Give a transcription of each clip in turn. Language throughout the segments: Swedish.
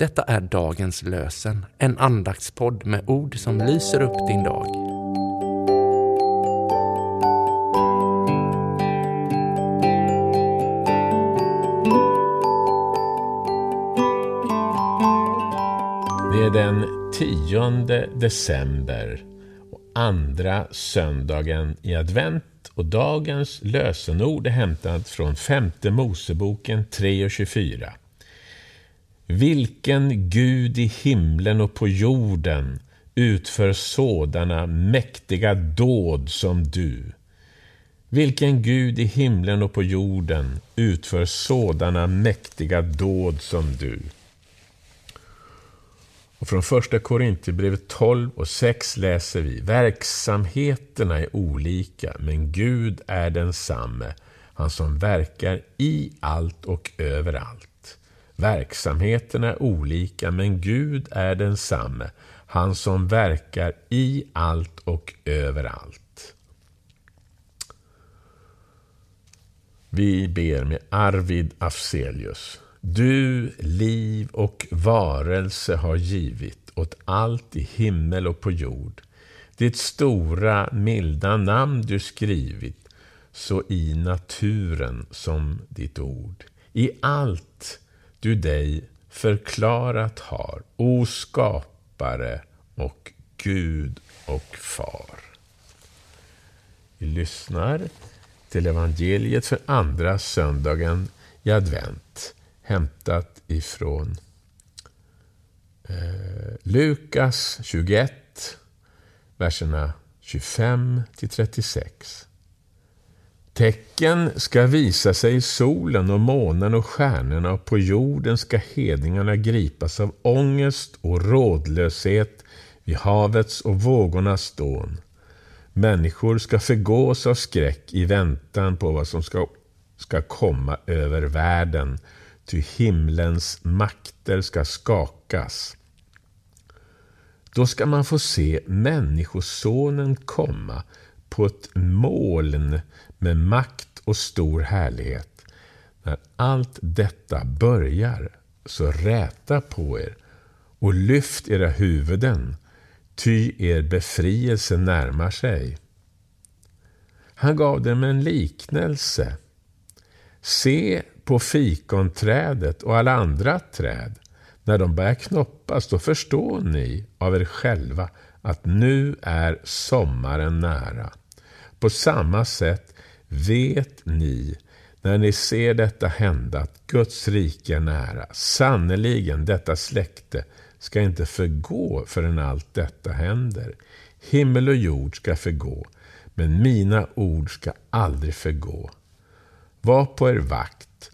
Detta är dagens lösen, en andaktspodd med ord som lyser upp din dag. Det är den 10 december och andra söndagen i advent och dagens lösenord är hämtat från femte Moseboken 3 och 24. Vilken Gud i himlen och på jorden utför sådana mäktiga dåd som du? Vilken Gud i himlen och på jorden utför sådana mäktiga dåd som du? Och från första Korinthierbrevet 12 och 6 läser vi Verksamheterna är olika, men Gud är densamme, han som verkar i allt och överallt. Verksamheterna är olika, men Gud är densamme, han som verkar i allt och överallt. Vi ber med Arvid Afzelius. Du liv och varelse har givit åt allt i himmel och på jord. Ditt stora, milda namn du skrivit, så i naturen som ditt ord. I allt du dig förklarat har, o skapare och Gud och far. Vi lyssnar till evangeliet för andra söndagen i advent, hämtat ifrån eh, Lukas 21, verserna 25 till 36. Tecken ska visa sig i solen och månen och stjärnorna och på jorden ska hedningarna gripas av ångest och rådlöshet vid havets och vågornas dån. Människor ska förgås av skräck i väntan på vad som ska, ska komma över världen, ty himlens makter ska skakas. Då ska man få se Människosonen komma på ett moln med makt och stor härlighet. När allt detta börjar, så räta på er och lyft era huvuden, ty er befrielse närmar sig. Han gav dem en liknelse. Se på fikonträdet och alla andra träd. När de börjar knoppas, då förstår ni av er själva att nu är sommaren nära. På samma sätt vet ni när ni ser detta hända att Guds rike är nära. Sannerligen, detta släkte ska inte förgå förrän allt detta händer. Himmel och jord ska förgå, men mina ord ska aldrig förgå. Var på er vakt,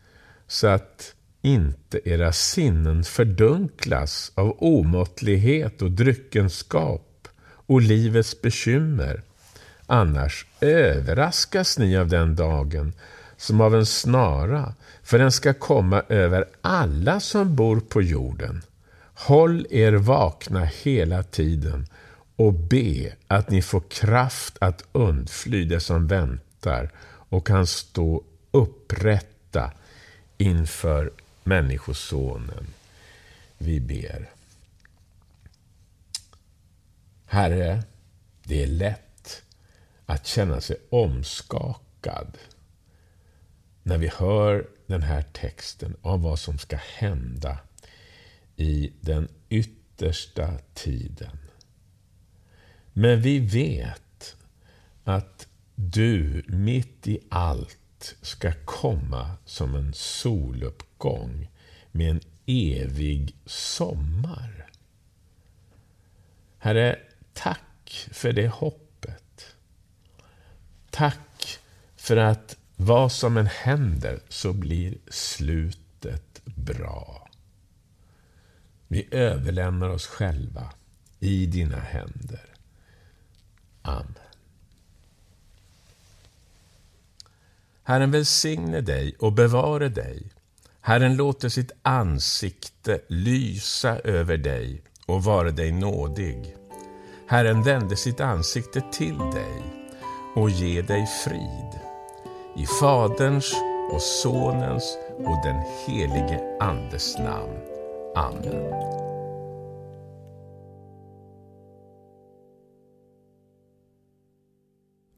så att inte era sinnen fördunklas av omåttlighet och dryckenskap och livets bekymmer Annars överraskas ni av den dagen som av en snara, för den ska komma över alla som bor på jorden. Håll er vakna hela tiden och be att ni får kraft att undfly det som väntar och kan stå upprätta inför Människosonen. Vi ber. Herre, det är lätt att känna sig omskakad när vi hör den här texten om vad som ska hända i den yttersta tiden. Men vi vet att du mitt i allt ska komma som en soluppgång med en evig sommar. Herre, tack för det hoppet. Tack för att vad som än händer så blir slutet bra. Vi överlämnar oss själva i dina händer. Amen. Herren välsigne dig och bevare dig. Herren låter sitt ansikte lysa över dig och vara dig nådig. Herren vände sitt ansikte till dig och ge dig frid. I Faderns och Sonens och den helige Andes namn. Amen.